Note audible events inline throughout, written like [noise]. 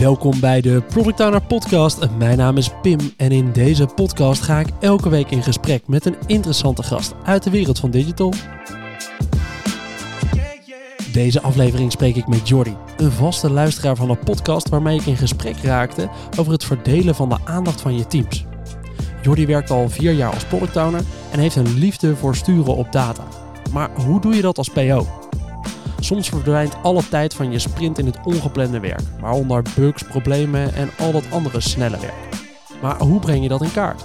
Welkom bij de Product Owner Podcast. Mijn naam is Pim en in deze podcast ga ik elke week in gesprek met een interessante gast uit de wereld van digital. Deze aflevering spreek ik met Jordi, een vaste luisteraar van de podcast waarmee ik in gesprek raakte over het verdelen van de aandacht van je teams. Jordi werkt al vier jaar als product owner en heeft een liefde voor sturen op data. Maar hoe doe je dat als PO? Soms verdwijnt alle tijd van je sprint in het ongeplande werk, waaronder bugs, problemen en al dat andere snelle werk. Maar hoe breng je dat in kaart?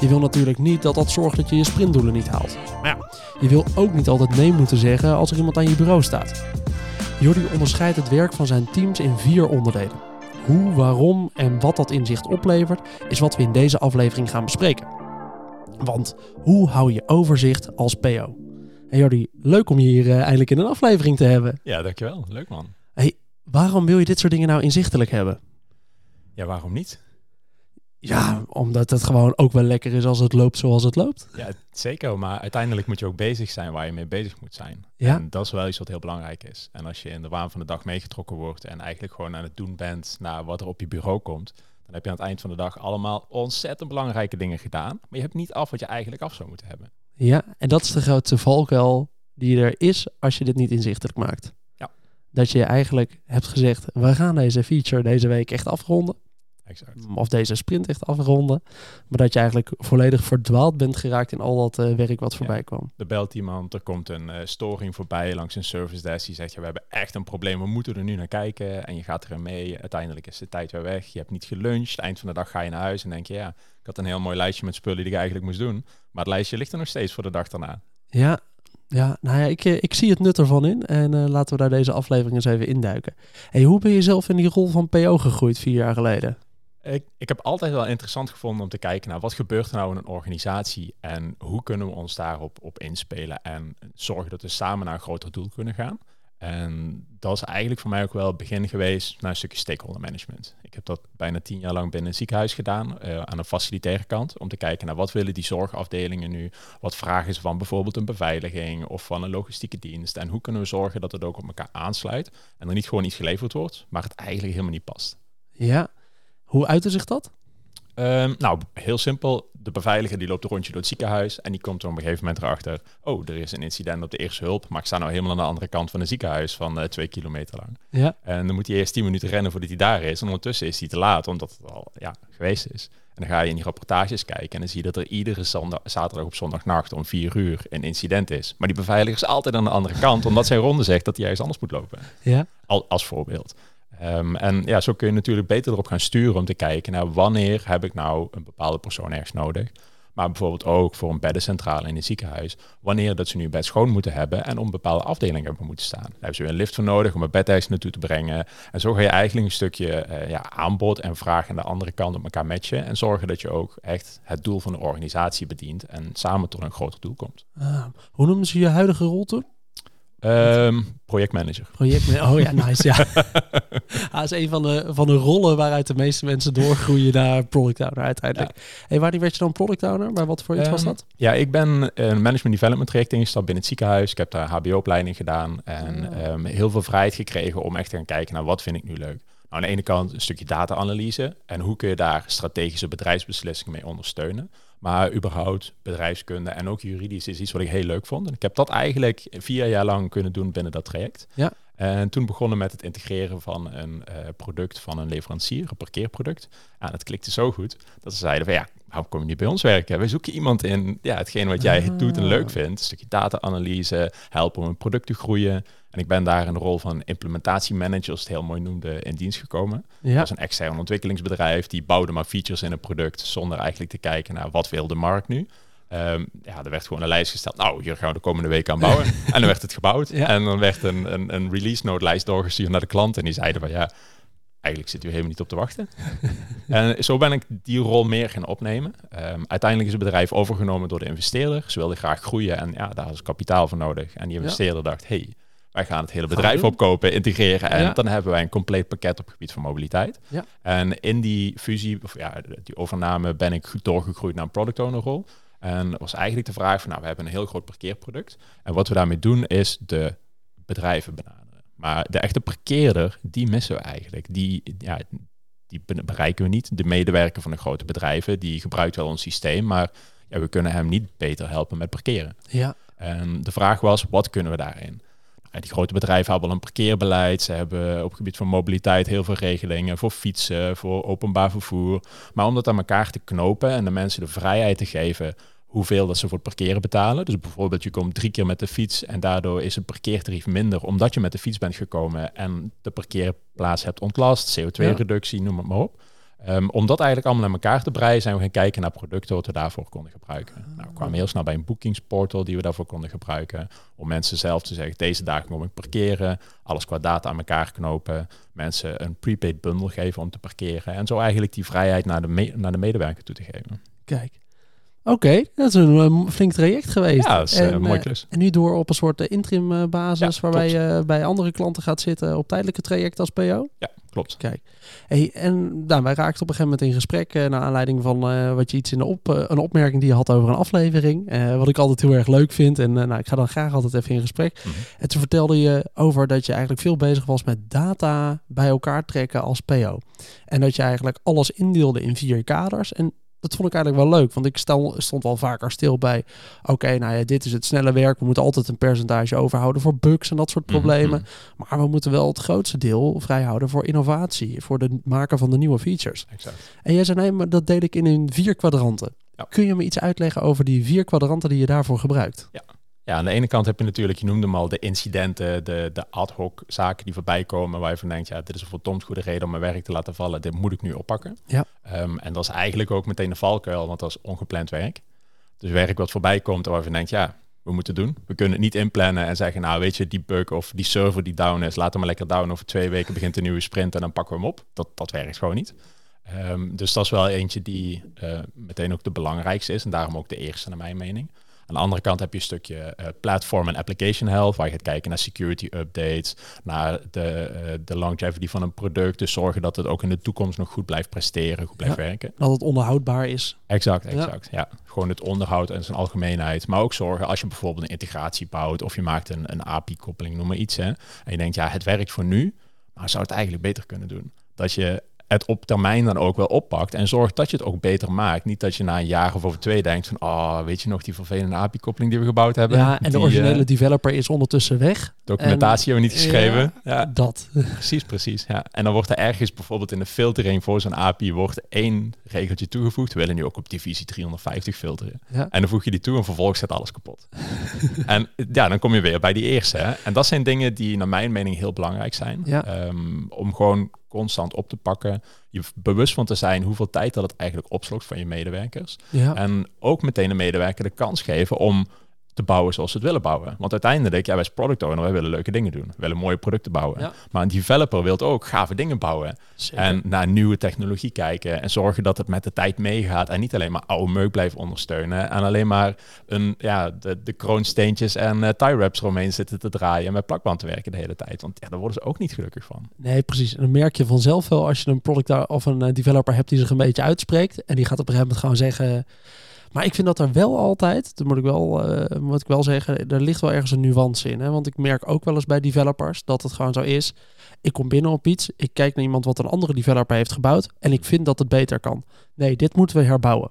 Je wil natuurlijk niet dat dat zorgt dat je je sprintdoelen niet haalt. Maar ja, je wil ook niet altijd nee moeten zeggen als er iemand aan je bureau staat. Jordi onderscheidt het werk van zijn teams in vier onderdelen. Hoe, waarom en wat dat inzicht oplevert, is wat we in deze aflevering gaan bespreken. Want hoe hou je overzicht als PO? Hey Jordi, leuk om je hier uh, eindelijk in een aflevering te hebben. Ja, dankjewel. Leuk man. Hey, waarom wil je dit soort dingen nou inzichtelijk hebben? Ja, waarom niet? Ja, omdat het gewoon ook wel lekker is als het loopt zoals het loopt. Ja, zeker. Maar uiteindelijk moet je ook bezig zijn waar je mee bezig moet zijn. Ja. En dat is wel iets wat heel belangrijk is. En als je in de waan van de dag meegetrokken wordt en eigenlijk gewoon aan het doen bent naar wat er op je bureau komt, dan heb je aan het eind van de dag allemaal ontzettend belangrijke dingen gedaan. Maar je hebt niet af wat je eigenlijk af zou moeten hebben. Ja, en dat is de grootste valkuil die er is als je dit niet inzichtelijk maakt. Ja. Dat je eigenlijk hebt gezegd, we gaan deze feature deze week echt afronden. Exact. Of deze sprint echt afronden. Maar dat je eigenlijk volledig verdwaald bent geraakt in al dat uh, werk wat voorbij kwam. Er belt iemand, er komt een uh, storing voorbij langs een service desk. Die zegt, ja, we hebben echt een probleem, we moeten er nu naar kijken. En je gaat erin mee. Uiteindelijk is de tijd weer weg. Je hebt niet geluncht. Eind van de dag ga je naar huis en denk je, ja, ik had een heel mooi lijstje met spullen die ik eigenlijk moest doen. Maar het lijstje ligt er nog steeds voor de dag daarna. Ja, ja, nou ja, ik, eh, ik zie het nut ervan in. En uh, laten we daar deze aflevering eens even induiken. Hey, hoe ben je zelf in die rol van PO gegroeid vier jaar geleden? Ik, ik heb altijd wel interessant gevonden om te kijken naar wat gebeurt er nou in een organisatie en hoe kunnen we ons daarop op inspelen en zorgen dat we samen naar een groter doel kunnen gaan. En dat is eigenlijk voor mij ook wel het begin geweest naar een stukje stakeholder management. Ik heb dat bijna tien jaar lang binnen een ziekenhuis gedaan, uh, aan de facilitaire kant, om te kijken naar wat willen die zorgafdelingen nu, wat vragen ze van bijvoorbeeld een beveiliging of van een logistieke dienst en hoe kunnen we zorgen dat het ook op elkaar aansluit en er niet gewoon iets geleverd wordt, maar het eigenlijk helemaal niet past. Ja, hoe uitte zich dat? Um, nou, heel simpel. De beveiliger die loopt een rondje door het ziekenhuis en die komt er op een gegeven moment erachter. Oh, er is een incident op de eerste hulp, maar ik sta nou helemaal aan de andere kant van een ziekenhuis van uh, twee kilometer lang. Ja. En dan moet hij eerst tien minuten rennen voordat hij daar is. En ondertussen is hij te laat, omdat het al ja, geweest is. En dan ga je in die rapportages kijken en dan zie je dat er iedere zondag, zaterdag op zondagnacht om vier uur een incident is. Maar die beveiliger is altijd aan de andere kant, omdat zijn ronde zegt dat hij ergens anders moet lopen. Ja. Al, als voorbeeld. Um, en ja, zo kun je natuurlijk beter erop gaan sturen om te kijken naar wanneer heb ik nou een bepaalde persoon ergens nodig. Maar bijvoorbeeld ook voor een beddencentrale in een ziekenhuis. Wanneer dat ze nu bed schoon moeten hebben en om bepaalde afdelingen hebben moeten staan. Daar hebben ze weer een lift voor nodig om een bed ergens naartoe te brengen. En zo ga je eigenlijk een stukje uh, ja, aanbod en vraag aan de andere kant op elkaar matchen. En zorgen dat je ook echt het doel van de organisatie bedient en samen tot een groter doel komt. Ah, hoe noemen ze je huidige rol toen? Um, projectmanager. Projectmanager. Oh ja, nice. Ja. [laughs] dat is een van de, van de rollen waaruit de meeste mensen doorgroeien naar product owner uiteindelijk. Ja. Hey, wanneer werd je dan product owner? Bij wat voor iets um, was dat? Ja, ik ben een management development traject ingestapt binnen het ziekenhuis. Ik heb daar HBO-opleiding gedaan en oh. um, heel veel vrijheid gekregen om echt te gaan kijken naar wat vind ik nu leuk. Nou, aan de ene kant een stukje data-analyse en hoe kun je daar strategische bedrijfsbeslissingen mee ondersteunen. Maar überhaupt bedrijfskunde en ook juridisch is iets wat ik heel leuk vond. En ik heb dat eigenlijk vier jaar lang kunnen doen binnen dat traject. Ja. En toen begonnen met het integreren van een uh, product van een leverancier, een parkeerproduct. En het klikte zo goed dat ze zeiden van ja, waarom kom je niet bij ons werken? We zoeken iemand in ja, hetgeen wat jij ah. doet en leuk vindt. Een stukje data-analyse, helpen om een product te groeien. En ik ben daar in de rol van implementatiemanager, als het heel mooi noemde, in dienst gekomen. Ja. Dat is een extern ontwikkelingsbedrijf, die bouwde maar features in een product zonder eigenlijk te kijken naar wat wil de markt nu. Um, ja, er werd gewoon een lijst gesteld. Nou, hier gaan we de komende weken aan bouwen. [laughs] en dan werd het gebouwd. Ja. En dan werd een, een, een release note lijst doorgestuurd naar de klant. En die zeiden van ja, eigenlijk zit u helemaal niet op te wachten. [laughs] en zo ben ik die rol meer gaan opnemen. Um, uiteindelijk is het bedrijf overgenomen door de investeerder. Ze wilden graag groeien en ja, daar is kapitaal voor nodig. En die investeerder ja. dacht, hey, wij gaan het hele bedrijf opkopen, integreren. En ja. dan hebben wij een compleet pakket op het gebied van mobiliteit. Ja. En in die fusie, of ja, die overname, ben ik doorgegroeid naar een product owner rol. En was eigenlijk de vraag van, nou, we hebben een heel groot parkeerproduct. En wat we daarmee doen is de bedrijven benaderen. Maar de echte parkeerder, die missen we eigenlijk. Die, ja, die bereiken we niet. De medewerker van de grote bedrijven, die gebruikt wel ons systeem, maar ja, we kunnen hem niet beter helpen met parkeren. Ja. En de vraag was, wat kunnen we daarin? die grote bedrijven hebben al een parkeerbeleid. Ze hebben op het gebied van mobiliteit heel veel regelingen voor fietsen, voor openbaar vervoer. Maar om dat aan elkaar te knopen en de mensen de vrijheid te geven hoeveel dat ze voor het parkeren betalen. Dus bijvoorbeeld je komt drie keer met de fiets en daardoor is een parkeertarief minder omdat je met de fiets bent gekomen en de parkeerplaats hebt ontlast, CO2-reductie, noem het maar op. Um, om dat eigenlijk allemaal naar elkaar te breien, zijn we gaan kijken naar producten wat we daarvoor konden gebruiken. Nou, we kwamen heel snel bij een boekingsportal die we daarvoor konden gebruiken. Om mensen zelf te zeggen, deze dagen kom ik parkeren. Alles qua data aan elkaar knopen. Mensen een prepaid bundle geven om te parkeren. En zo eigenlijk die vrijheid naar de, naar de medewerker toe te geven. Kijk. Oké, dat is een flink traject geweest. Ja, dat is en, een mooi klus. En nu door op een soort interim basis waarbij je bij andere klanten gaat zitten op tijdelijke traject als PO? Ja, klopt. Kijk. Hey, en nou, wij raakten op een gegeven moment in gesprek uh, naar aanleiding van uh, wat je iets in de op, uh, een opmerking die je had over een aflevering. wat ik altijd heel erg leuk vind. En nou, ik ga dan graag altijd even in gesprek. Mm -hmm. En toen vertelde je over dat je eigenlijk veel bezig was met data bij elkaar trekken als PO. En dat je eigenlijk alles indeelde in vier kaders. En dat vond ik eigenlijk wel leuk. Want ik stel, stond wel vaker stil bij. Oké, nou ja, dit is het snelle werk. We moeten altijd een percentage overhouden voor bugs en dat soort mhm, problemen. Mhm. Maar we moeten wel het grootste deel vrijhouden voor innovatie. Voor het maken van de nieuwe features. Exact. En jij zei nee, maar dat deed ik in, in vier kwadranten. Kun je me iets uitleggen over die vier kwadranten die je daarvoor gebruikt? Ja. Ja, aan de ene kant heb je natuurlijk, je noemde hem al, de incidenten, de, de ad hoc zaken die voorbij komen, waar je van denkt, ja, dit is een verdomd goede reden om mijn werk te laten vallen, dit moet ik nu oppakken. Ja. Um, en dat is eigenlijk ook meteen de valkuil, want dat is ongepland werk. Dus werk wat voorbij komt, waar je denkt, ja, we moeten doen. We kunnen het niet inplannen en zeggen, nou weet je, die bug of die server die down is, laat hem maar lekker down. Over twee weken begint een nieuwe sprint en dan pakken we hem op. Dat, dat werkt gewoon niet. Um, dus dat is wel eentje die uh, meteen ook de belangrijkste is en daarom ook de eerste naar mijn mening. Aan de andere kant heb je een stukje uh, platform en application health, waar je gaat kijken naar security updates, naar de, uh, de longevity van een product. Dus zorgen dat het ook in de toekomst nog goed blijft presteren, goed blijft werken. Dat het onderhoudbaar is. Exact, exact. Ja. Gewoon het onderhoud en zijn algemeenheid. Maar ook zorgen als je bijvoorbeeld een integratie bouwt of je maakt een, een API-koppeling, noem maar iets. Hè, en je denkt, ja, het werkt voor nu, maar zou het eigenlijk beter kunnen doen. Dat je het op termijn dan ook wel oppakt en zorgt dat je het ook beter maakt. Niet dat je na een jaar of over twee denkt van, oh, weet je nog die vervelende API-koppeling die we gebouwd hebben? Ja, en de originele uh, developer is ondertussen weg. Documentatie hebben we niet geschreven. Ja, dat. [laughs] Precies, precies. Ja. En dan wordt er ergens bijvoorbeeld in de filtering voor zo'n API wordt één regeltje toegevoegd. We willen nu ook op divisie 350 filteren. Ja. En dan voeg je die toe en vervolgens zet alles kapot. [laughs] en ja, dan kom je weer bij die eerste. Hè. En dat zijn dingen die naar mijn mening heel belangrijk zijn. Ja. Um, om gewoon constant op te pakken. Je bewust van te zijn hoeveel tijd dat het eigenlijk opslokt van je medewerkers. Ja. En ook meteen de medewerker de kans geven om te bouwen zoals ze het willen bouwen. Want uiteindelijk, ja, wij als product owner, wij willen leuke dingen doen. We willen mooie producten bouwen. Ja. Maar een developer wil ook gave dingen bouwen. Zeker. En naar nieuwe technologie kijken. En zorgen dat het met de tijd meegaat. En niet alleen maar oude meuk blijven ondersteunen. En alleen maar een, ja, de, de kroonsteentjes en uh, tie wraps eromheen zitten te draaien. En met plakband te werken de hele tijd. Want ja, daar worden ze ook niet gelukkig van. Nee, precies. En dan merk je vanzelf wel als je een product of een uh, developer hebt die zich een beetje uitspreekt. En die gaat op een gegeven moment gewoon zeggen maar ik vind dat er wel altijd, dat moet ik wel, uh, moet ik wel zeggen, er ligt wel ergens een nuance in. Hè? Want ik merk ook wel eens bij developers dat het gewoon zo is. Ik kom binnen op iets, ik kijk naar iemand wat een andere developer heeft gebouwd en ik vind dat het beter kan. Nee, dit moeten we herbouwen.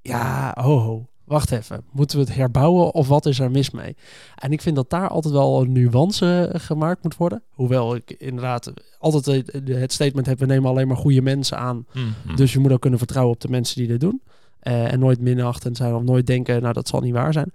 Ja, ho, ho. Wacht even, moeten we het herbouwen of wat is er mis mee? En ik vind dat daar altijd wel een nuance gemaakt moet worden. Hoewel ik inderdaad altijd het statement heb, we nemen alleen maar goede mensen aan. Mm -hmm. Dus je moet ook kunnen vertrouwen op de mensen die dit doen. Uh, en nooit minachten zijn of nooit denken, nou dat zal niet waar zijn.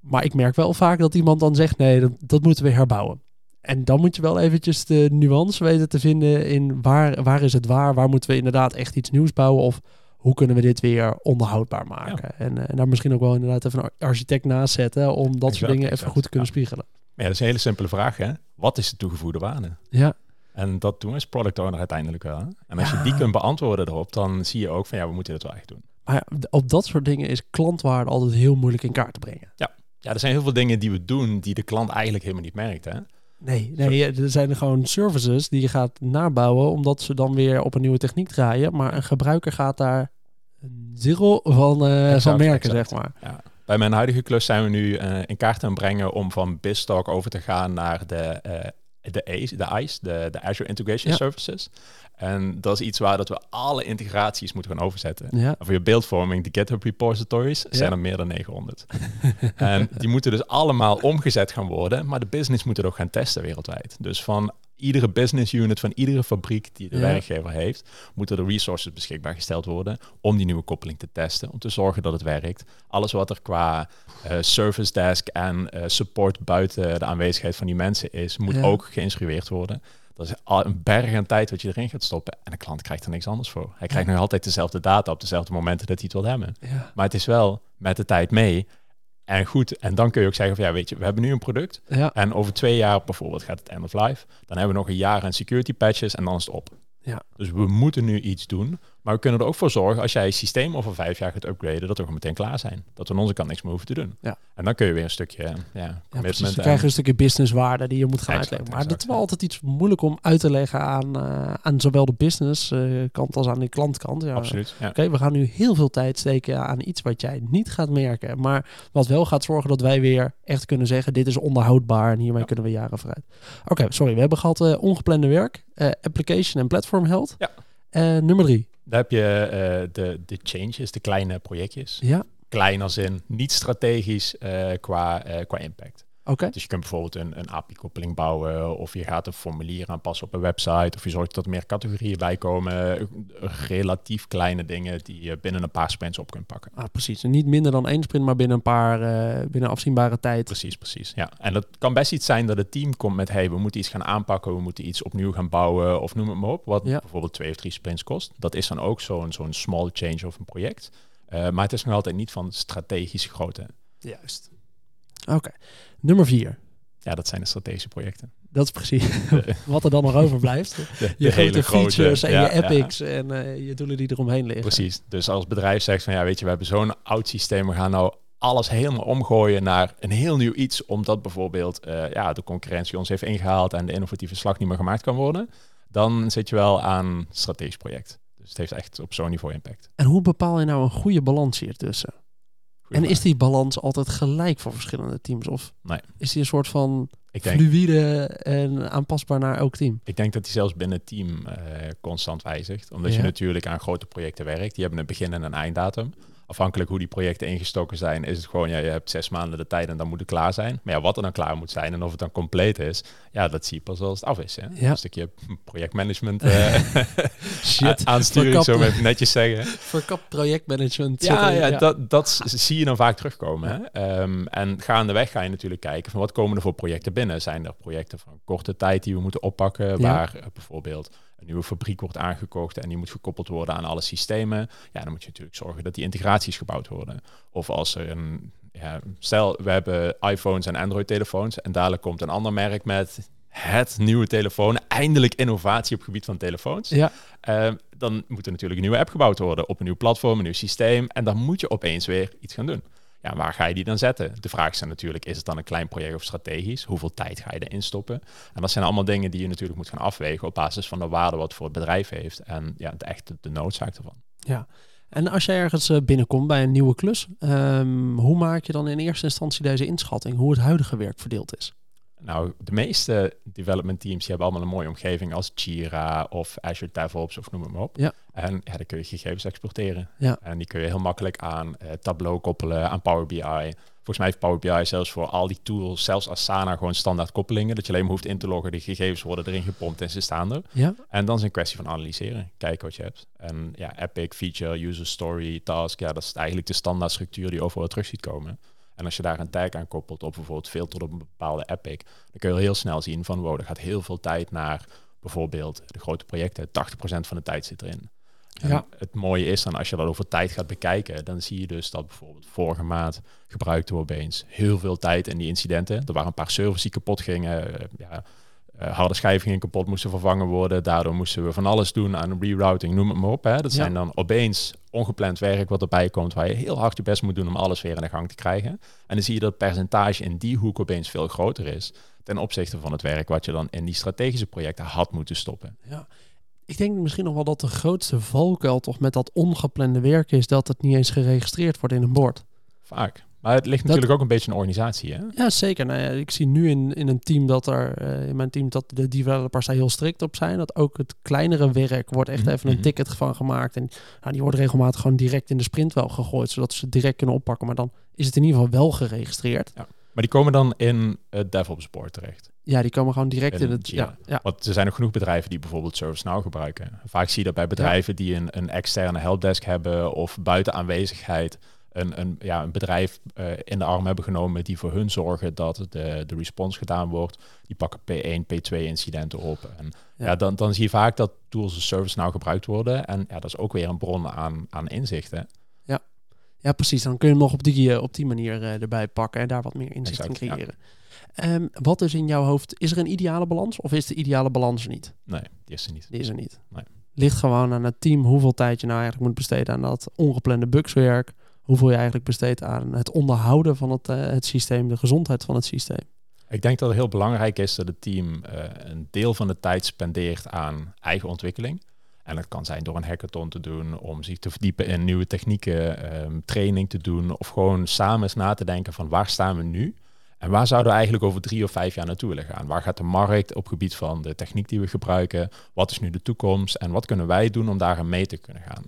Maar ik merk wel vaak dat iemand dan zegt, nee, dat, dat moeten we herbouwen. En dan moet je wel eventjes de nuance weten te vinden in waar, waar is het waar, waar moeten we inderdaad echt iets nieuws bouwen of hoe kunnen we dit weer onderhoudbaar maken. Ja. En, uh, en, daar misschien ook wel inderdaad even een architect naast zetten om dat exact, soort dingen even goed te kunnen ja. spiegelen. Ja, dat is een hele simpele vraag hè. Wat is de toegevoegde waarde? Ja. En dat doen we als product owner uiteindelijk wel. Hè? En als je die kunt beantwoorden erop, dan zie je ook van ja, we moeten dit wel echt doen. Maar op dat soort dingen is klantwaarde altijd heel moeilijk in kaart te brengen. Ja. ja, er zijn heel veel dingen die we doen die de klant eigenlijk helemaal niet merkt. Hè? Nee, nee, er zijn gewoon services die je gaat nabouwen omdat ze dan weer op een nieuwe techniek draaien. Maar een gebruiker gaat daar zero van, uh, exact, van merken, exact. zeg maar. Ja. Bij mijn huidige klus zijn we nu uh, in kaart aan brengen om van BizTalk over te gaan naar de de ACE, de ICE, de, de Azure Integration Ja. Services. En dat is iets waar dat we alle integraties moeten gaan overzetten. Ja. Voor je beeldvorming, de GitHub repositories, zijn er meer dan 900. en die moeten dus allemaal omgezet gaan worden, maar de business moet het ook gaan testen wereldwijd. Dus van iedere business unit, van iedere fabriek die de Ja. werkgever heeft, moeten er resources beschikbaar gesteld worden om die nieuwe koppeling te testen, om te zorgen dat het werkt. Alles wat er qua eh, service desk en eh, support buiten de aanwezigheid van die mensen is, moet Ja. ook geïnstrueerd worden. Dat is al een berg aan tijd wat je erin gaat stoppen. En de klant krijgt er niks anders voor. Hij krijgt nog altijd dezelfde data op dezelfde momenten dat hij het wil hebben. Maar het is wel met de tijd mee. En goed, en dan kun je ook zeggen van ja, weet je, we hebben nu een product. Ja. En over twee jaar bijvoorbeeld gaat het end of life. Dan hebben we nog een jaar aan security patches en dan is het op. Ja. Dus we moeten nu iets doen. Maar we kunnen er ook voor zorgen, als jij je systeem over vijf jaar gaat upgraden, dat we gewoon meteen klaar zijn. Dat we aan onze kant niks meer hoeven te doen. Ja. En dan kun je weer een stukje ja, Ja, precies. We en- krijgen een stukje businesswaarde die je moet gaan Exact, uitleggen. Maar exact, dat is wel ja. altijd iets moeilijk om uit te leggen aan, eh, aan zowel de business eh, kant als aan de klantkant. Ja, Absoluut. Ja. Oké, we gaan nu heel veel tijd steken aan iets wat jij niet gaat merken. Maar wat wel gaat zorgen dat wij weer echt kunnen zeggen: dit is onderhoudbaar en hiermee kunnen we jaren vooruit. Oké, sorry. We hebben gehad eh, ongeplande werk, eh, application en platform health. Ja. Eh, nummer drie. Daar heb je eh, de, de changes, de kleine projectjes. Ja, Klein als in niet strategisch eh, qua, qua impact. Dus je kunt bijvoorbeeld een, een API-koppeling bouwen, of je gaat een formulier aanpassen op een website, of je zorgt dat er meer categorieën bij komen. Relatief kleine dingen die je binnen een paar sprints op kunt pakken. Ah, precies. En niet minder dan één sprint, maar binnen een paar, eh, binnen afzienbare tijd. Precies, precies. Ja. En dat kan best iets zijn dat het team komt met, hey, we moeten iets gaan aanpakken, we moeten iets opnieuw gaan bouwen, of noem het maar op, wat Ja. bijvoorbeeld twee of drie sprints kost. Dat is dan ook zo'n zo'n small change of een project. Eh, maar het is nog altijd niet van strategische grootte. Juist. Oké. Nummer vier. Ja, dat zijn de strategische projecten. Dat is precies [laughs] De, [laughs] wat er dan nog overblijft. de, Je grote features en ja, je ja. epics en eh, je doelen die eromheen liggen. Precies. Dus als bedrijf zegt van ja, weet je, we hebben zo'n oud systeem, we gaan nou alles helemaal omgooien naar een heel nieuw iets, omdat bijvoorbeeld eh, ja, de concurrentie ons heeft ingehaald en de innovatieve slag niet meer gemaakt kan worden, dan zit je wel aan een strategisch project. Dus het heeft echt op zo'n niveau impact. En hoe bepaal je nou een goede balans hier tussen? En is die balans altijd gelijk voor verschillende teams? Of Nee. is die een soort van ik denk, fluïde en aanpasbaar naar elk team? ik denk dat die zelfs binnen het team eh, constant wijzigt. Omdat je natuurlijk aan grote projecten werkt. Die hebben een begin en een einddatum. Afhankelijk hoe die projecten ingestoken zijn, is het gewoon, ja, je hebt zes maanden de tijd en dan moet het klaar zijn. Maar ja, wat er dan klaar moet zijn en of het dan compleet is, ja, dat zie je pas als het af is. Hè? Ja. Een stukje projectmanagement [laughs] eh Shit, [laughs] aansturing, zo even netjes zeggen. verkapt projectmanagement. Ja, er- ja, Dat, dat zie je dan vaak terugkomen. Hè? Ehm, en gaandeweg ga je natuurlijk kijken van wat komen er voor projecten binnen. Zijn er projecten van korte tijd die we moeten oppakken, waar eh, bijvoorbeeld een nieuwe fabriek wordt aangekocht en die moet gekoppeld worden aan alle systemen. Ja, dan moet je natuurlijk zorgen dat die integraties gebouwd worden. Of als er een, ja, stel we hebben iPhones en Android telefoons en dadelijk komt een ander merk met het nieuwe telefoon, eindelijk innovatie op het gebied van telefoons. Ja, Ehm, dan moet er natuurlijk een nieuwe app gebouwd worden op een nieuw platform, een nieuw systeem. En dan moet je opeens weer iets gaan doen. Ja, waar ga je die dan zetten? De vraag is dan natuurlijk, is het dan een klein project of strategisch? Hoeveel tijd ga je erin stoppen? En dat zijn allemaal dingen die je natuurlijk moet gaan afwegen op basis van de waarde wat het voor het bedrijf heeft. En ja, de echte de noodzaak ervan. ja. En als jij ergens eh, binnenkomt bij een nieuwe klus, ehm, hoe maak je dan in eerste instantie deze inschatting? Hoe het huidige werk verdeeld is? Nou, de meeste development teams hebben allemaal een mooie omgeving als Jira of Azure DevOps of noem het maar op. Ja. En ja, dan kun je gegevens exporteren. Ja. En die kun je heel makkelijk aan eh, Tableau koppelen, aan Power BI. Volgens mij heeft Power BI zelfs voor al die tools, zelfs Asana, gewoon standaard koppelingen. Dat je alleen maar hoeft in te loggen, de gegevens worden erin gepompt en ze staan er. Ja, En dan is het een kwestie van analyseren, kijken wat je hebt. En ja, Epic, Feature, User Story, Task, ja, dat is eigenlijk de standaard structuur die je overal terug ziet komen. En als je daar een tag aan koppelt op bijvoorbeeld filter op een bepaalde epic, dan kun je heel snel zien van wow, er gaat heel veel tijd naar bijvoorbeeld de grote projecten. 80% van de tijd zit erin. En Ja. Het mooie is dan als je dat over tijd gaat bekijken, dan zie je dus dat bijvoorbeeld vorige maand gebruikten we opeens heel veel tijd in die incidenten. Er waren een paar servers die kapot gingen. eh, ja, harde schijven gingen kapot, moesten vervangen worden. Daardoor moesten we van alles doen aan rerouting, noem het maar op. Hè. Dat Ja. zijn dan opeens ongepland werk wat erbij komt, waar je heel hard je best moet doen om alles weer in de gang te krijgen. En dan zie je dat het percentage in die hoek opeens veel groter is ten opzichte van het werk wat je dan in die strategische projecten had moeten stoppen. ja. Ik denk misschien nog wel dat de grootste valkuil toch met dat ongeplande werk is dat het niet eens geregistreerd wordt in een bord. Vaak. Maar het ligt Dat- natuurlijk ook een beetje een organisatie, hè? Ja, zeker. Nou ja, ik zie nu in, in een team dat er, eh, in mijn team, dat de developers daar heel strikt op zijn. Dat ook het kleinere werk wordt echt Mhm, even een mhm. ticket van gemaakt. En nou, die wordt regelmatig gewoon direct in de sprint wel gegooid, zodat ze het direct kunnen oppakken. Maar dan is het in ieder geval wel geregistreerd. Maar die komen dan in het DevOps board terecht. Ja, die komen gewoon direct In in het. Ja, ja, Want er zijn ook genoeg bedrijven die bijvoorbeeld ServiceNow gebruiken. Vaak zie je dat bij bedrijven die een, een externe helpdesk hebben of buiten aanwezigheid een, een, ja, een bedrijf eh, in de arm hebben genomen die voor hun zorgen dat de, de response gedaan wordt. Die pakken P1, P2 incidenten op. En Ja. ja. dan, dan zie je vaak dat tools als ServiceNow gebruikt worden. En ja, dat is ook weer een bron aan, aan inzichten. ja, precies. Dan kun je hem nog op die, eh, op die manier eh, erbij pakken en daar wat meer inzicht Exact, in ja. creëren. Ehm, wat is in jouw hoofd? Is er een ideale balans of is de ideale balans er niet? Nee, die is er niet. Die is er niet. Nee. Ligt gewoon aan het team hoeveel tijd je nou eigenlijk moet besteden aan dat ongeplande bugswerk. Hoeveel je eigenlijk besteedt aan het onderhouden van het, eh, het systeem, de gezondheid van het systeem. Ik denk dat het heel belangrijk is dat het team eh, een deel van de tijd spendeert aan eigen ontwikkeling. En dat kan zijn door een hackathon te doen, om zich te verdiepen in nieuwe technieken, ehm, training te doen, of gewoon samen eens na te denken van waar staan we nu? En waar zouden we eigenlijk over drie of vijf jaar naartoe willen gaan? Waar gaat de markt op gebied van de techniek die we gebruiken? Wat is nu de toekomst? En wat kunnen wij doen om daarin mee te kunnen gaan?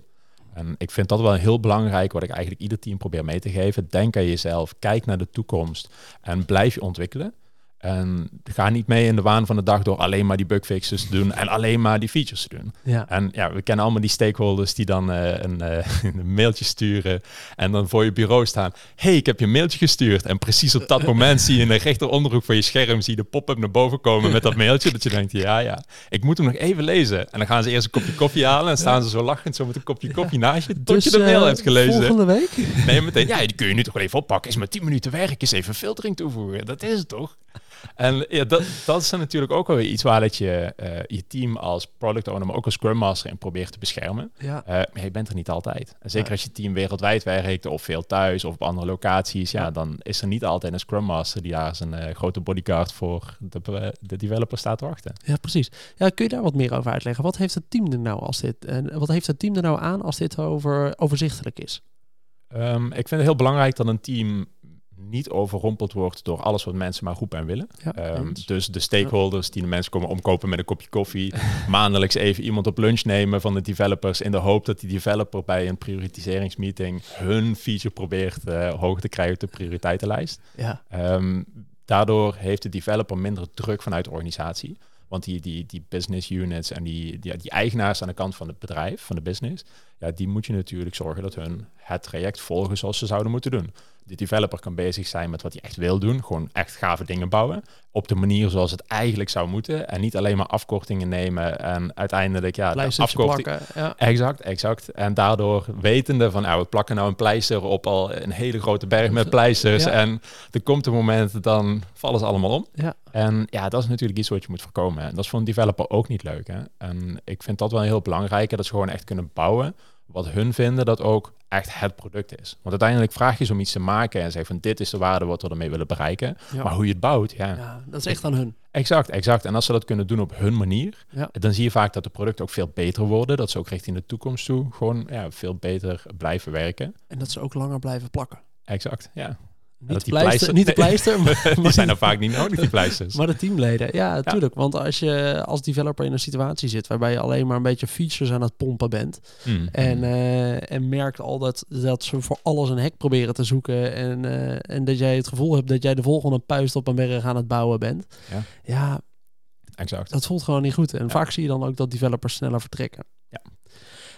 En ik vind dat wel heel belangrijk, wat ik eigenlijk ieder team probeer mee te geven. Denk aan jezelf, kijk naar de toekomst en blijf je ontwikkelen. En ga niet mee in de waan van de dag door alleen maar die bugfixes te doen en alleen maar die features te doen. Ja. En ja, we kennen allemaal die stakeholders die dan eh, een, eh, [laughs] een mailtje sturen en dan voor je bureau staan. hey, ik heb je mailtje gestuurd. En precies op dat moment zie je in de rechteronderhoek van je scherm zie je de pop-up naar boven komen met dat mailtje. Dat je denkt, ja, ja, ik moet hem nog even lezen. En dan gaan ze eerst een kopje koffie halen en staan ze zo lachend zo met een kopje koffie naast je tot je de eh, mail hebt gelezen. Volgende week? Nee, meteen. Ja, die kun je nu toch wel even oppakken. Is maar 10 minuten werk, is even filtering toevoegen. Dat is het toch? En ja, dat, dat is natuurlijk ook wel iets waar dat je eh, je team als product owner, maar ook als Scrum Master in probeert te beschermen. Ja. Eh, maar je bent er niet altijd. En zeker als je team wereldwijd werkt of veel thuis of op andere locaties, ja, Ja. dan is er niet altijd een Scrum Master die daar zijn eh, grote bodyguard voor de, de developer staat te wachten. Ja, precies. Ja, kun je daar wat meer over uitleggen? Wat heeft het team er nou als dit? En wat heeft het team er nou aan als dit over, overzichtelijk is? Ehm, ik vind het heel belangrijk dat een team niet overrompeld wordt door alles wat mensen maar roepen en willen. Ja, Ehm, dus de stakeholders die de mensen komen omkopen met een kopje koffie. [laughs] maandelijks even iemand op lunch nemen van de developers. In de hoop dat die developer bij een prioritiseringsmeeting hun feature probeert eh, hoog te krijgen op de prioriteitenlijst. ja. Ehm, daardoor heeft de developer minder druk vanuit de organisatie. Want die, die, die business units en die, die, die eigenaars aan de kant van het bedrijf, van de business, ja, die moet je natuurlijk zorgen dat hun het traject volgen zoals ze zouden moeten doen. De developer kan bezig zijn met wat hij echt wil doen, gewoon echt gave dingen bouwen, op de manier zoals het eigenlijk zou moeten. En niet alleen maar afkortingen nemen en uiteindelijk, ja, de Pleistertje afkorting, plakken. Ja. Exact, exact. En daardoor wetende van, nou, we plakken nou een pleister op al een hele grote berg met pleisters. [laughs] Ja. En er komt een moment, dan vallen ze allemaal om. Ja. En ja, dat is natuurlijk iets wat je moet voorkomen. En dat is voor een developer ook niet leuk. Hè? En ik vind dat wel heel belangrijk, dat ze gewoon echt kunnen bouwen wat hun vinden dat ook echt het product is. Want uiteindelijk vraag je ze om iets te maken en zeggen van dit is de waarde wat we ermee willen bereiken. Ja. Maar hoe je het bouwt, ja. ja, dat is echt aan hun. Exact, exact. En als ze dat kunnen doen op hun manier, Ja. dan zie je vaak dat de producten ook veel beter worden. Dat ze ook richting de toekomst toe gewoon ja, veel beter blijven werken. En dat ze ook langer blijven plakken. Exact, ja. Niet die pleister, niet de nee. pleister, [laughs] maar, Die zijn er vaak niet nodig, die [laughs] pleisters. maar de teamleden. Ja, natuurlijk. Want als je als developer in een situatie zit waarbij je alleen maar een beetje features aan het pompen bent Mm, en, mm. eh, en merkt al dat, dat ze voor alles een hack proberen te zoeken en, eh, en dat jij het gevoel hebt dat jij de volgende puist op een berg aan het bouwen bent. Ja. ja exact. dat voelt gewoon niet goed. En Ja. vaak zie je dan ook dat developers sneller vertrekken. Ja.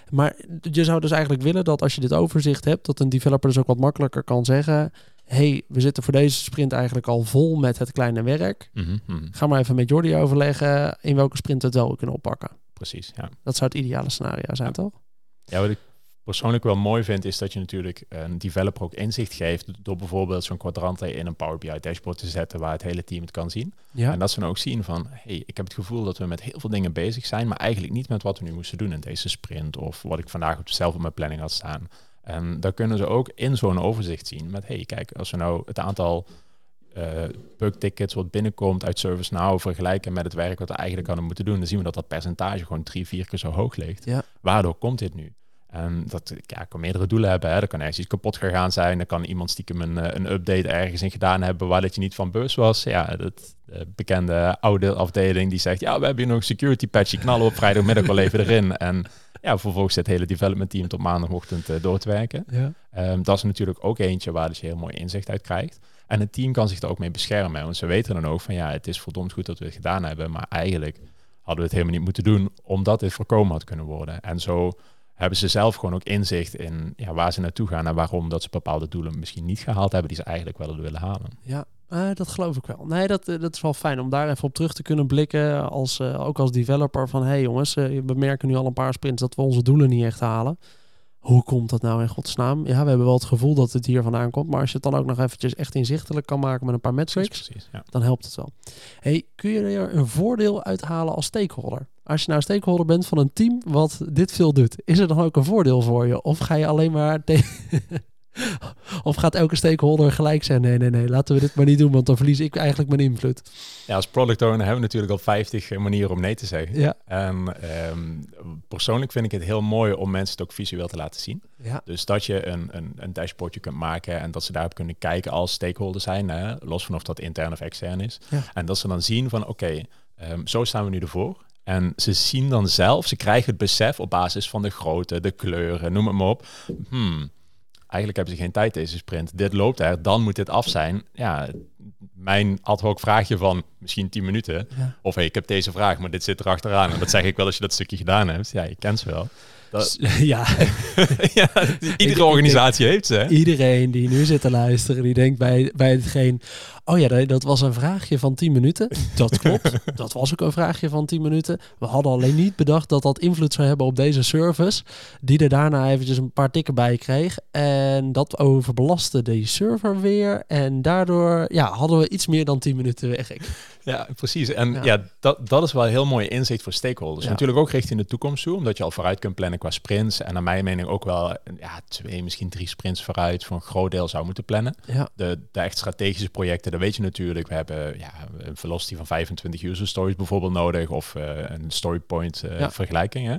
Maar je zou dus eigenlijk willen dat als je dit overzicht hebt, dat een developer dus ook wat makkelijker kan zeggen: hey, we zitten voor deze sprint eigenlijk al vol met het kleine werk. Mhm, mhm. Ga maar even met Jordi overleggen in welke sprint we het wel kunnen oppakken. Precies, ja. Dat zou het ideale scenario zijn, Ja. toch? Ja, wat ik persoonlijk wel mooi vind, is dat je natuurlijk een developer ook inzicht geeft door bijvoorbeeld zo'n kwadrant in een Power BI dashboard te zetten waar het hele team het kan zien. Ja. En dat ze dan ook zien van, hey, ik heb het gevoel dat we met heel veel dingen bezig zijn, maar eigenlijk niet met wat we nu moesten doen in deze sprint of wat ik vandaag op zelf op mijn planning had staan. En daar kunnen ze ook in zo'n overzicht zien met, hey, kijk, als we nou het aantal eh bugtickets wat binnenkomt uit ServiceNow vergelijken met het werk wat we eigenlijk hadden moeten doen, dan zien we dat dat percentage gewoon drie, vier keer zo hoog ligt. Ja. Waardoor komt dit nu? En dat ja, kan meerdere doelen hebben. Hè. Er kan ergens iets kapot gegaan zijn. Er kan iemand stiekem een, eh, een update ergens in gedaan hebben waar dat je niet van bewust was. Ja, dat bekende oude afdeling die zegt, ja, we hebben hier nog een security patch. Die knallen op vrijdagmiddag wel even erin. En ja, vervolgens het hele development team tot maandagochtend uh, door te werken. Ja. Ehm, dat is natuurlijk ook eentje waar dus je heel mooi inzicht uit krijgt. En het team kan zich er ook mee beschermen. Want ze weten dan ook van ja, het is verdomd goed dat we het gedaan hebben. Maar eigenlijk hadden we het helemaal niet moeten doen, omdat dit voorkomen had kunnen worden. En zo hebben ze zelf gewoon ook inzicht in ja, waar ze naartoe gaan en waarom dat ze bepaalde doelen misschien niet gehaald hebben die ze eigenlijk wel willen halen. Ja, uh, dat geloof ik wel. Nee, dat, eh, dat is wel fijn om daar even op terug te kunnen blikken. Als, uh, ook als developer van hé hey jongens, we merken nu al een paar sprints dat we onze doelen niet echt halen. Hoe komt dat nou in godsnaam? Ja, we hebben wel het gevoel dat het hier vandaan komt. Maar als je het dan ook nog eventjes echt inzichtelijk kan maken met een paar metrics, precies, ja. dan helpt het wel. Hey, kun je er een voordeel uithalen als stakeholder? Als je nou stakeholder bent van een team wat dit veel doet, is er dan ook een voordeel voor je? Of ga je alleen maar tegen [laughs] of gaat elke stakeholder gelijk zijn? Nee, nee, nee, laten we dit maar niet doen, want dan verlies ik eigenlijk mijn invloed. Ja, als product owner hebben we natuurlijk al 50 manieren om nee te zeggen. Ja. En ehm, persoonlijk vind ik het heel mooi om mensen het ook visueel te laten zien. Ja. Dus dat je een, een, een dashboardje kunt maken en dat ze daarop kunnen kijken als stakeholder zijn, hè, los van of dat intern of extern is. Ja. En dat ze dan zien van oké, ehm, zo staan we nu ervoor. En ze zien dan zelf, ze krijgen het besef op basis van de grootte, de kleuren, noem het maar op. Hmm, eigenlijk hebben ze geen tijd deze sprint. Dit loopt er, dan moet dit af zijn. Ja, mijn ad hoc vraagje van misschien 10 minuten. Of hey, ik heb deze vraag, maar dit zit er achteraan. En dat zeg ik wel als je dat stukje gedaan hebt. Ja, je kent ze wel. Dat... [laughs] Ja. [laughs] ja. Iedere organisatie heeft ze. Iedereen die nu zit te luisteren, die denkt bij, bij hetgeen... Oh ja, dat was een vraagje van 10 minuten. [laughs] Dat klopt. dat was ook een vraagje van 10 minuten. We hadden alleen niet bedacht dat dat invloed zou hebben op deze service. Die er daarna eventjes een paar tikken bij kreeg. En dat overbelastte de server weer. En daardoor ja, hadden we iets meer dan 10 minuten weg. Ja, precies. En ja, dat, dat is wel een heel mooi inzicht voor stakeholders. Natuurlijk ook richting de toekomst toe, omdat je al vooruit kunt plannen qua sprints. En naar mijn mening ook wel ja, twee, misschien drie sprints vooruit voor een groot deel zou moeten plannen. Ja. De, de echt strategische projecten, dat weet je natuurlijk. We hebben ja, een velocity van 25 user stories bijvoorbeeld nodig of uh, een storypoint uh, ja. vergelijking. Hè?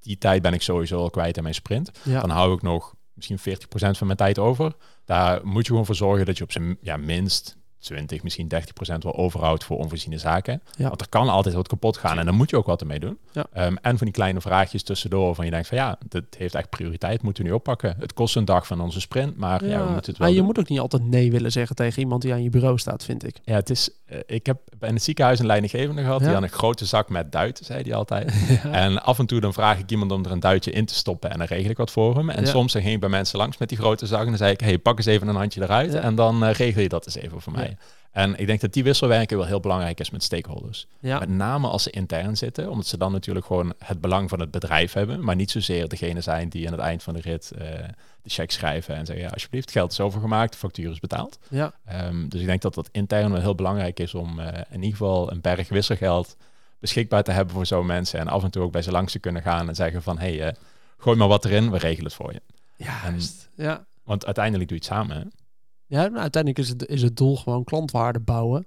Die tijd ben ik sowieso al kwijt aan mijn sprint. Dan hou ik nog misschien 40% van mijn tijd over. Daar moet je gewoon voor zorgen dat je op zijn ja, minst 20, misschien 30 procent wel overhoudt voor onvoorziene zaken. Ja. Want er kan altijd wat kapot gaan en dan moet je ook wat ermee doen. Ja. Um, en van die kleine vraagjes tussendoor van je denkt van ja, dit heeft echt prioriteit, moeten we nu oppakken. Het kost een dag van onze sprint, maar ja, we moeten het wel Maar je moet ook niet altijd nee willen zeggen tegen iemand die aan je bureau staat, vind ik. Ja, het is, ik heb bij het ziekenhuis een leidinggevende gehad, die had een grote zak met duiten, zei hij altijd. [laughs] En af en toe dan vraag ik iemand om er een duitje in te stoppen en dan regel ik wat voor hem. En soms dan ging ik bij mensen langs met die grote zak en dan zei ik, hey, pak eens even een handje eruit en dan uh, regel je dat eens even voor mij. En ik denk dat die wisselwerking wel heel belangrijk is met stakeholders. Ja. Met name als ze intern zitten, omdat ze dan natuurlijk gewoon het belang van het bedrijf hebben, maar niet zozeer degene zijn die aan het eind van de rit uh, de check schrijven en zeggen, ja, alsjeblieft, geld is overgemaakt, de factuur is betaald. Ja. Um, dus ik denk dat dat intern wel heel belangrijk is om uh, in ieder geval een berg wisselgeld beschikbaar te hebben voor zo'n mensen en af en toe ook bij ze langs te kunnen gaan en zeggen van, hé, hey, uh, gooi maar wat erin, we regelen het voor je. Ja, en, ja. Want uiteindelijk doe je het samen. Ja, nou, uiteindelijk is het, is het doel gewoon klantwaarde bouwen.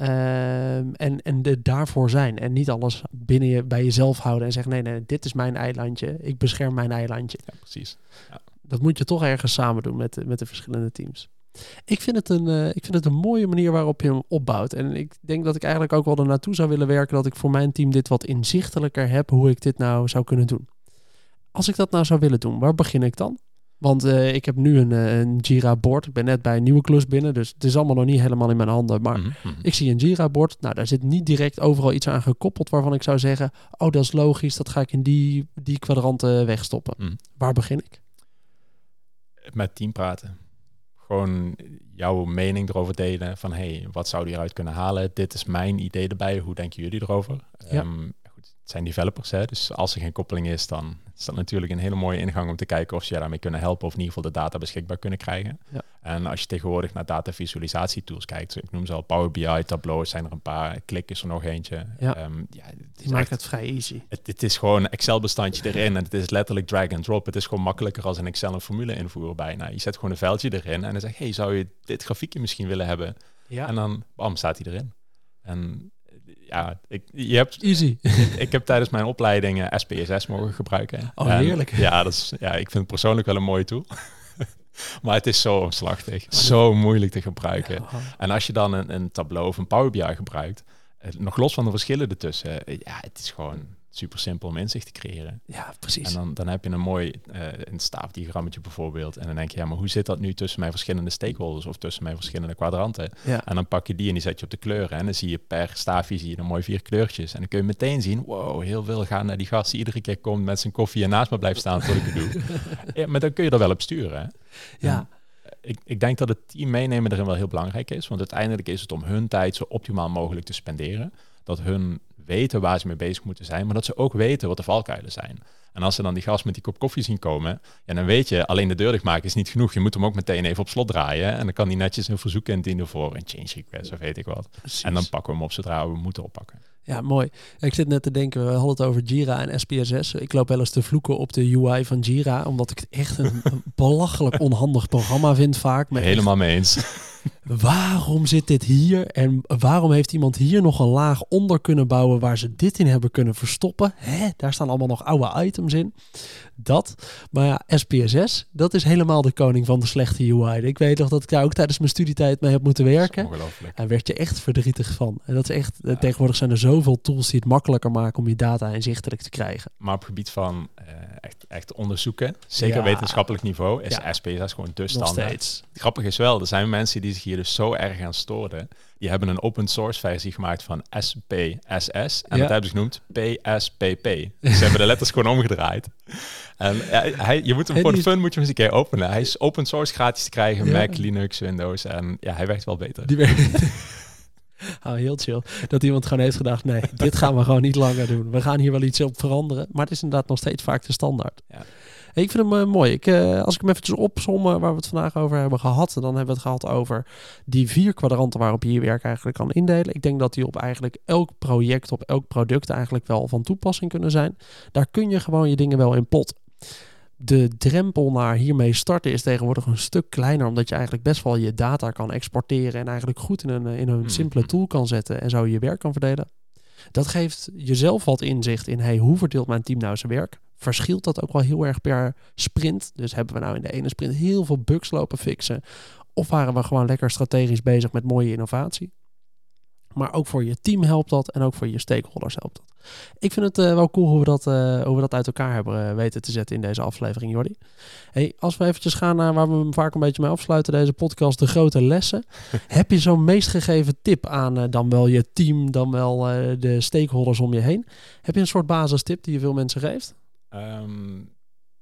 Um, en, en de, daarvoor zijn. En niet alles binnen je, bij jezelf houden en zeggen: nee, nee, dit is mijn eilandje. Ik bescherm mijn eilandje. Ja, precies. Ja. Dat moet je toch ergens samen doen met, met de verschillende teams. Ik vind, het een, uh, ik vind het een mooie manier waarop je hem opbouwt. En ik denk dat ik eigenlijk ook wel er naartoe zou willen werken dat ik voor mijn team dit wat inzichtelijker heb hoe ik dit nou zou kunnen doen. Als ik dat nou zou willen doen, waar begin ik dan? Want uh, ik heb nu een, uh, een Jira-bord. Ik ben net bij een nieuwe klus binnen, dus het is allemaal nog niet helemaal in mijn handen. Maar mm -hmm. ik zie een Jira-bord. Nou, daar zit niet direct overal iets aan gekoppeld waarvan ik zou zeggen... oh, dat is logisch, dat ga ik in die, die kwadranten wegstoppen. Mm. Waar begin ik? Met team praten. Gewoon jouw mening erover delen. Van, hey, wat zou die eruit kunnen halen? Dit is mijn idee erbij. Hoe denken jullie erover? Ja. Um, goed, het zijn developers, hè? dus als er geen koppeling is, dan is dat natuurlijk een hele mooie ingang om te kijken of ze je daarmee kunnen helpen of in ieder geval de data beschikbaar kunnen krijgen. Ja. En als je tegenwoordig naar data visualisatietools kijkt, ik noem ze al Power BI, Tableau, zijn er een paar, Klik is er nog eentje. Ja, um, ja die maakt het vrij easy. Het, het is gewoon een Excel-bestandje erin en het is letterlijk drag and drop. Het is gewoon makkelijker als een Excel een formule invoeren bijna. Je zet gewoon een veldje erin en dan zeg hey, zou je dit grafiekje misschien willen hebben? Ja. En dan, bam, staat hij erin. En ja, ik, je hebt, Easy. [laughs] ik heb tijdens mijn opleiding eh, SPSS mogen gebruiken. Oh, En heerlijk. Ja, dat is, ja, ik vind het persoonlijk wel een mooie tool. [laughs] maar het is zo omslachtig. Zo moeilijk te gebruiken. Oh, En als je dan een, een Tableau of een Power BI gebruikt, eh, nog los van de verschillen ertussen, eh, ja, het is gewoon super simpel om inzicht te creëren. ja, precies. En dan, dan heb je een mooi uh, een staafdiagrammetje bijvoorbeeld. En dan denk je, ja, maar hoe zit dat nu tussen mijn verschillende stakeholders of tussen mijn verschillende kwadranten? ja. En dan pak je die en die zet je op de kleuren. En dan zie je per staafje zie je dan mooi vier kleurtjes. En dan kun je meteen zien, wow, heel veel gaan naar die gast die iedere keer komt met zijn koffie en naast me blijft staan tot ik het doe. [laughs] ja, maar dan kun je er wel op sturen. Hè? ja. En ik, ik denk dat het team meenemen erin wel heel belangrijk is. Want uiteindelijk is het om hun tijd zo optimaal mogelijk te spenderen. Dat hun weten waar ze mee bezig moeten zijn, maar dat ze ook weten wat de valkuilen zijn. En als ze dan die gast met die kop koffie zien komen, ja, dan weet je, alleen de deur dichtmaken is niet genoeg. Je moet hem ook meteen even op slot draaien. En dan kan hij netjes een verzoek indienen voor een change request of weet ik wat. Precies. En dan pakken we hem op zodra we hem moeten oppakken. Ja, mooi. Ik zit net te denken, we hadden het over Jira en SPSS. Ik loop wel eens te vloeken op de UI van Jira, omdat ik het echt een, [laughs] belachelijk onhandig programma vind vaak. Echt- Helemaal mee eens. [laughs] waarom zit dit hier? En waarom heeft iemand hier nog een laag onder kunnen bouwen waar ze dit in hebben kunnen verstoppen? Hè? Daar staan allemaal nog oude items in. Dat. Maar ja, SPSS, dat is helemaal de koning van de slechte UI. Ik weet nog dat ik daar ook tijdens mijn studietijd mee heb moeten werken. Daar werd je echt verdrietig van. En dat is echt, eh, Ja. tegenwoordig zijn er zoveel tools die het makkelijker maken om je data inzichtelijk te krijgen. Maar op gebied van eh, echt, echt onderzoeken, zeker Ja. wetenschappelijk niveau, is. SPSS gewoon de standaard. Grappig is wel, er zijn mensen die zich hier dus zo erg aan storen. Die hebben een open source versie gemaakt van SPSS. En Ja. dat hebben ze genoemd PSPP. Dus ze hebben de letters gewoon omgedraaid. En ja, hij, je moet hem voor de fun moet je hem eens een keer openen. Hij is open source gratis te krijgen, Ja. Mac, Linux, Windows. En ja, hij werkt wel beter. Die werkt. [laughs] Oh, heel chill. Dat iemand gewoon heeft gedacht, nee, dit gaan we gewoon niet langer doen. We gaan hier wel iets op veranderen. Maar het is inderdaad nog steeds vaak de standaard. Ja. Ik vind hem eh, mooi. Ik, eh, als ik hem eventjes opzommen waar we het vandaag over hebben gehad, dan hebben we het gehad over die vier kwadranten waarop je je werk eigenlijk kan indelen. Ik denk dat die op eigenlijk elk project, op elk product eigenlijk wel van toepassing kunnen zijn. Daar kun je gewoon je dingen wel in plotten. De drempel naar hiermee starten is tegenwoordig een stuk kleiner, omdat je eigenlijk best wel je data kan exporteren en eigenlijk goed in een, in een Mhm. simpele tool kan zetten en zo je werk kan verdelen. Dat geeft jezelf wat inzicht in, hey, hoe verdeelt mijn team nou zijn werk? Verschilt dat ook wel heel erg per sprint? Dus hebben we nou in de ene sprint heel veel bugs lopen fixen? Of waren we gewoon lekker strategisch bezig met mooie innovatie? Maar ook voor je team helpt dat en ook voor je stakeholders helpt dat. Ik vind het eh, wel cool hoe we, dat, eh, hoe we dat uit elkaar hebben eh, weten te zetten in deze aflevering, Jordi. Hey, als we eventjes gaan naar waar we hem vaak een beetje mee afsluiten, deze podcast, de grote lessen. [laughs] Heb je zo'n meest gegeven tip aan dan wel je team, dan wel de stakeholders om je heen? Heb je een soort basistip die je veel mensen geeft? Ehm,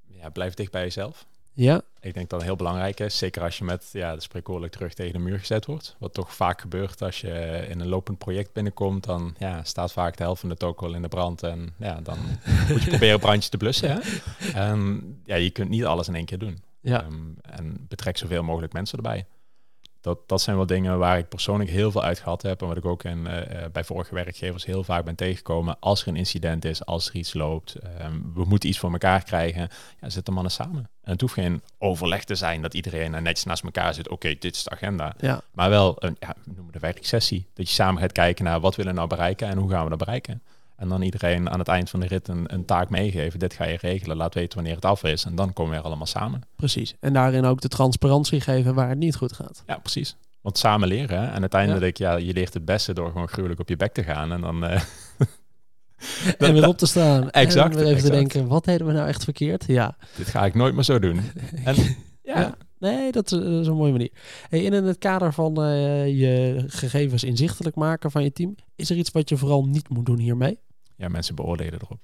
ja, blijf dicht bij jezelf. Ja, Ik denk dat het heel belangrijk is, zeker als je met ja, de spreekwoordelijk terug tegen de muur gezet wordt. Wat toch vaak gebeurt als je in een lopend project binnenkomt, dan ja, staat vaak de helft van de toko al in de brand. En ja, dan [laughs] moet je proberen brandjes te blussen. Hè? En ja, je kunt niet alles in één keer doen. ja. Ehm, en betrek zoveel mogelijk mensen erbij. Dat, dat zijn wel dingen waar ik persoonlijk heel veel uit gehad heb. En wat ik ook in, eh, bij vorige werkgevers heel vaak ben tegengekomen. Als er een incident is, als er iets loopt. ehm, we moeten iets voor elkaar krijgen. Ja, zet de mannen samen. En het hoeft geen overleg te zijn dat iedereen netjes naast elkaar zit. Oké, dit is de agenda. ja. Maar wel een, ja, we noemen de werksessie. Dat je samen gaat kijken naar wat willen we nou bereiken en hoe gaan we dat bereiken. En dan iedereen aan het eind van de rit een, een taak meegeven. Dit ga je regelen, laat weten wanneer het af is. En dan komen we er allemaal samen. Precies. En daarin ook de transparantie geven waar het niet goed gaat. Ja, precies. Want samen leren. hè. En uiteindelijk, ja. je leert het beste door gewoon gruwelijk op je bek te gaan. En dan... eh, [laughs] en weer op te staan. [laughs] Exact, En weer even te denken, wat deden we nou echt verkeerd? Ja. dit ga ik nooit meer zo doen. [laughs] En ja, Ja. Nee, dat is, dat is een mooie manier. Hey, in het kader van eh, je gegevens inzichtelijk maken van je team, is er iets wat je vooral niet moet doen hiermee? ja, mensen beoordelen erop.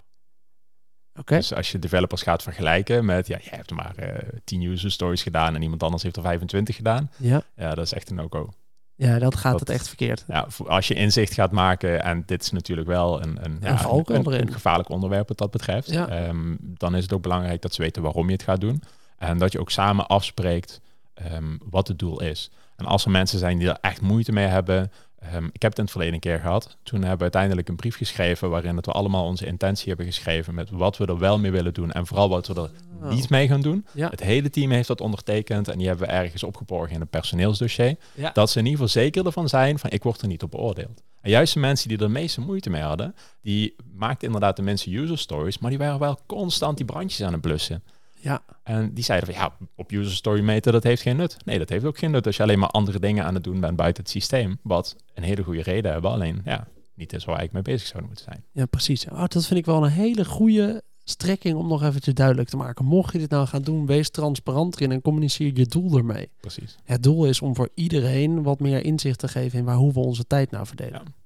Oké. Dus als je developers gaat vergelijken met... Ja, jij hebt maar eh 10 user stories gedaan en iemand anders heeft er 25 gedaan. Ja. Ja, dat is echt een no-go. ja, dat gaat Dat- het echt verkeerd. Ja, als je inzicht gaat maken, en dit is natuurlijk wel een, een, Een valkuil een, gevaarlijk onderwerp wat dat betreft, Ja. ehm, dan is het ook belangrijk dat ze weten waarom je het gaat doen. En dat je ook samen afspreekt ehm, wat het doel is. En als er mensen zijn die er echt moeite mee hebben, ehm, ik heb het in het verleden een keer gehad. Toen hebben we uiteindelijk een brief geschreven waarin dat we allemaal onze intentie hebben geschreven met wat we er wel mee willen doen en vooral wat we er Oh. niet mee gaan doen. Ja. Het hele team heeft dat ondertekend en die hebben we ergens opgeborgen in een personeelsdossier. Ja. Dat ze in ieder geval zeker ervan zijn van ik word er niet op beoordeeld. En juist de mensen die er de meeste moeite mee hadden, die maakten inderdaad de mensen user stories, maar die waren wel constant die brandjes aan het blussen. Ja. En die zeiden van ja, op user story meten, dat heeft geen nut. Nee, dat heeft ook geen nut als je alleen maar andere dingen aan het doen bent buiten het systeem. Wat een hele goede reden hebben, alleen ja, niet is waar ik mee bezig zou moeten zijn. Ja, precies. Oh, dat vind ik wel een hele goede strekking om nog eventjes duidelijk te maken. Mocht je dit nou gaan doen, wees transparant erin en communiceer je doel ermee. Precies. Het doel is om voor iedereen wat meer inzicht te geven in waar hoe we onze tijd nou verdelen. Ja.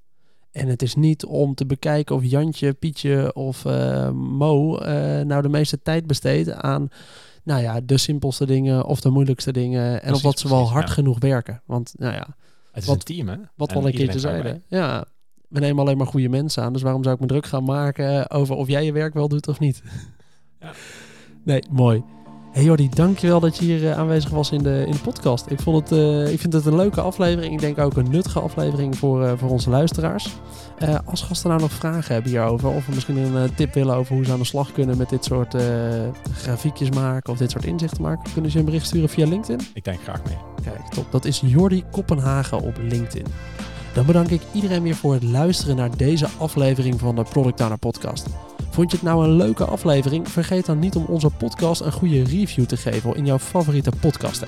En het is niet om te bekijken of Jantje, Pietje of eh, Mo eh, nou de meeste tijd besteedt aan nou ja, de simpelste dingen of de moeilijkste dingen. En Precies, of dat ze wel precies, hard ja. genoeg werken. Want nou ja, Het is Wat- een team, hè? wat we al een keertje zeiden. Ja, we nemen alleen maar goede mensen aan. Dus waarom zou ik me druk gaan maken over of jij je werk wel doet of niet? Ja. Nee, mooi. Hey Jordi, dankjewel dat je hier eh, aanwezig was in de, in de podcast. Ik, vond het, eh, ik vind het een leuke aflevering. Ik denk ook een nuttige aflevering voor, eh, voor onze luisteraars. Als gasten nou nog vragen hebben hierover... of misschien een tip willen over hoe ze aan de slag kunnen... met dit soort grafiekjes maken of dit soort inzichten maken... kunnen ze een bericht sturen via LinkedIn. Ik denk graag mee. Kijk, top. Dat is Jordi Koppenhagen op LinkedIn. Dan bedank ik iedereen weer voor het luisteren naar deze aflevering van de Product Owner Podcast. Vond je het nou een leuke aflevering? Vergeet dan niet om onze podcast een goede review te geven in jouw favoriete podcast.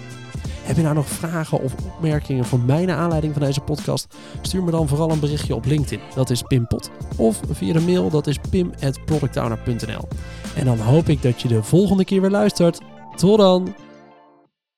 Heb je nou nog vragen of opmerkingen voor mij aanleiding van deze podcast? Stuur me dan vooral een berichtje op LinkedIn. Dat is Pimpot. Of via de mail, dat is pim.productowner.nl. En dan hoop ik dat je de volgende keer weer luistert. Tot dan!